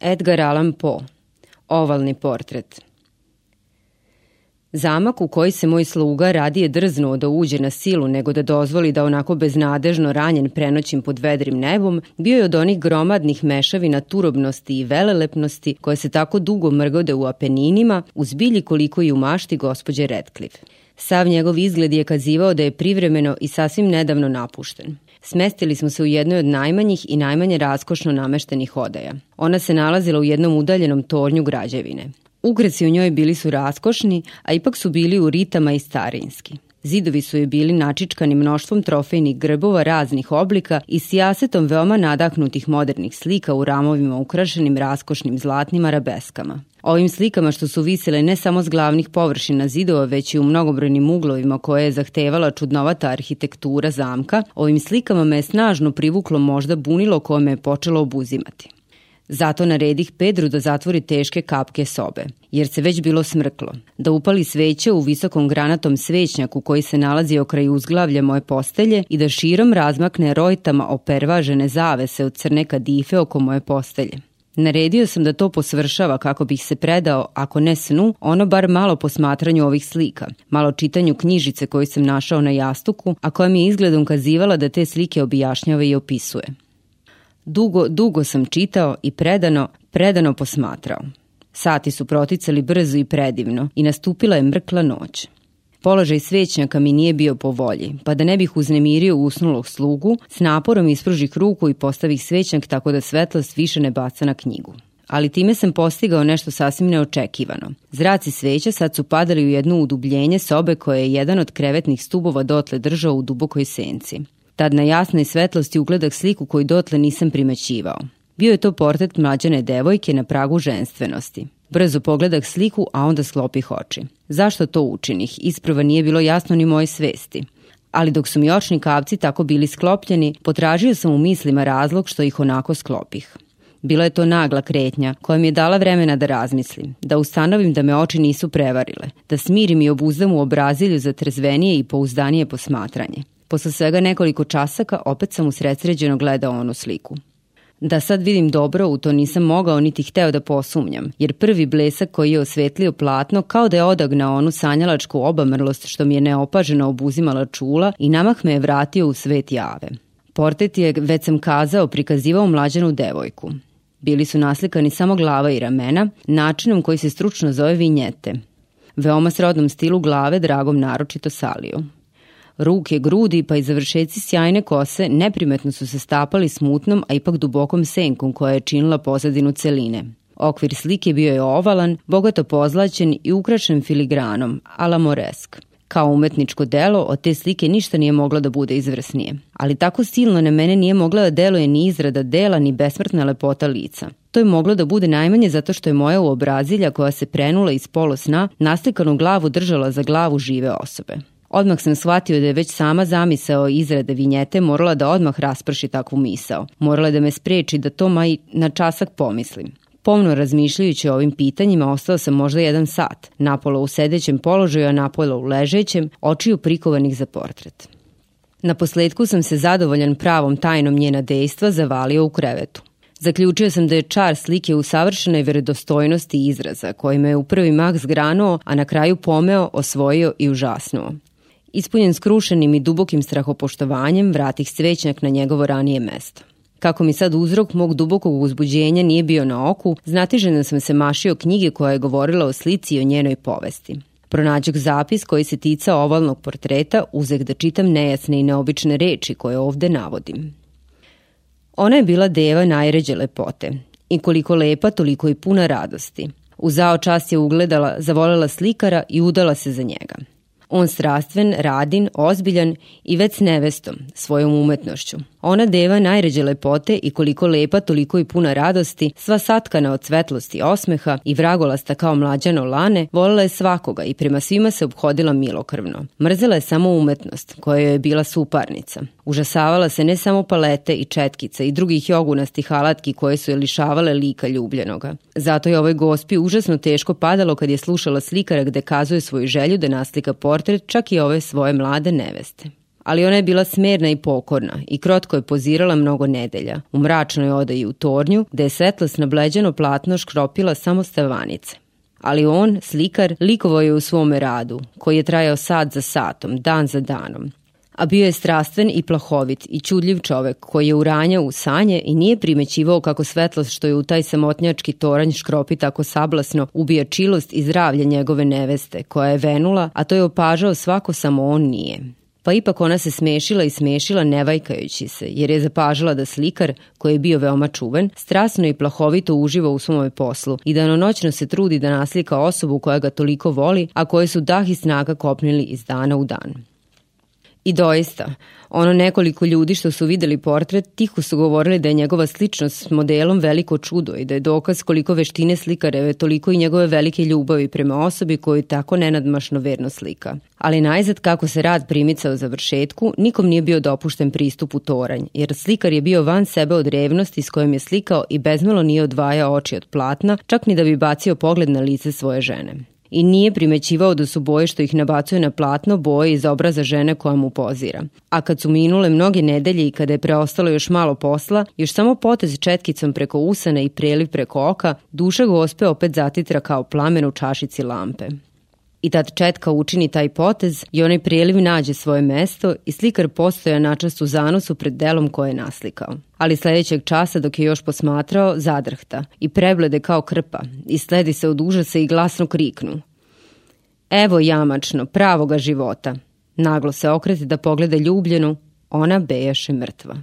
Edgar Allan Poe Ovalni portret Zamak u koji se moj sluga radije drznuo da uđe na silu nego da dozvoli da onako beznadežno ranjen prenoćim pod vedrim nebom, bio je od onih gromadnih mešavina turobnosti i velelepnosti koje se tako dugo mrgode u Apeninima, uz bilji koliko i u mašti gospođe Redcliffe. Sav njegov izgled je kazivao da je privremeno i sasvim nedavno napušten. Smestili smo se u jednoj od najmanjih i najmanje raskošno nameštenih odaja. Ona se nalazila u jednom udaljenom tornju građevine. Ugreci u njoj bili su raskošni, a ipak su bili u ritama i starinski. Zidovi su joj bili načičkani mnoštvom trofejnih grbova raznih oblika i sijasetom veoma nadahnutih modernih slika u ramovima ukrašenim raskošnim zlatnim arabeskama. Ovim slikama što su visile ne samo s glavnih površina zidova, već i u mnogobrojnim uglovima koje je zahtevala čudnovata arhitektura zamka, ovim slikama me je snažno privuklo možda bunilo koje me je počelo obuzimati. Zato naredih Pedru da zatvori teške kapke sobe, jer se već bilo smrklo, da upali sveće u visokom granatom svećnjaku koji se nalazi okraj uzglavlja moje postelje i da širom razmakne rojtama opervažene zavese od crne kadife oko moje postelje. Naredio sam da to posvršava kako bih se predao, ako ne snu, ono bar malo posmatranju ovih slika, malo čitanju knjižice koju sam našao na jastuku, a koja mi je izgledom kazivala da te slike objašnjava i opisuje. Dugo, dugo sam čitao i predano, predano posmatrao. Sati su proticali brzo i predivno i nastupila je mrkla noć. Položaj svećnjaka mi nije bio po volji, pa da ne bih uznemirio usnulog slugu, s naporom ispružih ruku i postavih svećnjak tako da svetlost više ne baca na knjigu. Ali time sam postigao nešto sasvim neočekivano. Zraci sveća sad su padali u jedno udubljenje sobe koje je jedan od krevetnih stubova dotle držao u dubokoj senci. Tad na jasnoj svetlosti ugledak sliku koju dotle nisam primećivao. Bio je to portret mlađane devojke na pragu ženstvenosti. Brzo pogledak sliku, a onda sklopih oči. Zašto to učinih? Isprva nije bilo jasno ni moje svesti. Ali dok su mi očni kavci tako bili sklopljeni, potražio sam u mislima razlog što ih onako sklopih. Bila je to nagla kretnja koja mi je dala vremena da razmislim, da ustanovim da me oči nisu prevarile, da smirim i obuzdam u obrazilju za trezvenije i pouzdanije posmatranje. Posle svega nekoliko časaka opet sam usredsređeno gledao onu sliku. Da sad vidim dobro, u to nisam mogao niti hteo da posumnjam, jer prvi blesak koji je osvetlio platno kao da je odagnao onu sanjalačku obamrlost što mi je neopaženo obuzimala čula i namah me je vratio u svet jave. Portet je, već sam kazao, prikazivao mlađanu devojku. Bili su naslikani samo glava i ramena, načinom koji se stručno zove vinjete. Veoma srodnom stilu glave dragom naročito saliju. Ruke, grudi pa i završeci sjajne kose neprimetno su se stapali smutnom, a ipak dubokom senkom koja je činila pozadinu celine. Okvir slike bio je ovalan, bogato pozlaćen i ukrašen filigranom, ala moresk. Kao umetničko delo, od te slike ništa nije moglo da bude izvrsnije. Ali tako silno na mene nije mogla da deluje ni izrada dela, ni besmrtna lepota lica. To je moglo da bude najmanje zato što je moja uobrazilja koja se prenula iz polosna naslikanu glavu držala za glavu žive osobe. Odmah sam shvatio da je već sama zamisao izrade vinjete morala da odmah rasprši takvu misao. Morala da me spreči da to maj na časak pomislim. Pomno razmišljajući o ovim pitanjima ostao sam možda jedan sat, napolo u sedećem položaju, a napolo u ležećem, očiju prikovanih za portret. Na posledku sam se zadovoljan pravom tajnom njena dejstva zavalio u krevetu. Zaključio sam da je čar slike u savršenoj verodostojnosti izraza, koji me je u prvi mah zgranuo, a na kraju pomeo, osvojio i užasnuo. Ispunjen skrušenim i dubokim strahopoštovanjem, vratih svećnjak na njegovo ranije mesto. Kako mi sad uzrok mog dubokog uzbuđenja nije bio na oku, znatiženo sam se mašio knjige koja je govorila o slici i o njenoj povesti. Pronađog zapis koji se tica ovalnog portreta uzeh da čitam nejasne i neobične reči koje ovde navodim. Ona je bila deva najređe lepote i koliko lepa, toliko i puna radosti. U zao čast je ugledala, zavolela slikara i udala se za njega. On strastven, radin, ozbiljan i već s nevestom, svojom umetnošću. Ona deva najređe lepote i koliko lepa, toliko i puna radosti, sva satkana od svetlosti osmeha i vragolasta kao mlađano lane, volila je svakoga i prema svima se obhodila milokrvno. Mrzela je samo umetnost, koja joj je bila suparnica. Užasavala se ne samo palete i četkica i drugih jogunastih alatki koje su je lišavale lika ljubljenoga. Zato je ovoj gospi užasno teško padalo kad je slušala slikara gde kazuje svoju želju da naslika portret čak i ove svoje mlade neveste ali ona je bila smerna i pokorna i krotko je pozirala mnogo nedelja. U mračnoj odaji u tornju, gde je svetlost na bleđeno platno škropila samo stevanice. Ali on, slikar, likovo je u svome radu, koji je trajao sat za satom, dan za danom a bio je strastven i plahovit i čudljiv čovek koji je uranjao u sanje i nije primećivao kako svetlost što je u taj samotnjački toranj škropi tako sablasno ubija čilost i zdravlje njegove neveste koja je venula, a to je opažao svako samo on nije. Pa ipak ona se smešila i smešila nevajkajući se, jer je zapažala da slikar, koji je bio veoma čuven, strasno i plahovito uživa u svome poslu i da noćno se trudi da naslika osobu koja ga toliko voli, a koje su dah i snaga kopnili iz dana u dan. I doista, ono nekoliko ljudi što su videli portret tiho su govorili da je njegova sličnost s modelom veliko čudo i da je dokaz koliko veštine slikareve, toliko i njegove velike ljubavi prema osobi koju tako nenadmašno verno slika. Ali najzad kako se rad primicao za vršetku, nikom nije bio dopušten pristup u toranj, jer slikar je bio van sebe od revnosti s kojom je slikao i bezmalo nije odvajao oči od platna, čak ni da bi bacio pogled na lice svoje žene i nije primećivao da su boje što ih nabacuje na platno boje iz obraza žene koja mu pozira. A kad su minule mnoge nedelje i kada je preostalo još malo posla, još samo potez četkicom preko usana i preliv preko oka, duša gospe opet zatitra kao plamen u čašici lampe. I tad četka učini taj potez i onaj prijeliv nađe svoje mesto i slikar postoja načast u zanosu pred delom koje je naslikao. Ali sledećeg časa dok je još posmatrao, zadrhta i preblede kao krpa i sledi se od užasa i glasno kriknu. Evo jamačno, pravoga života. Naglo se okreti da pogleda ljubljenu, ona bejaše mrtva.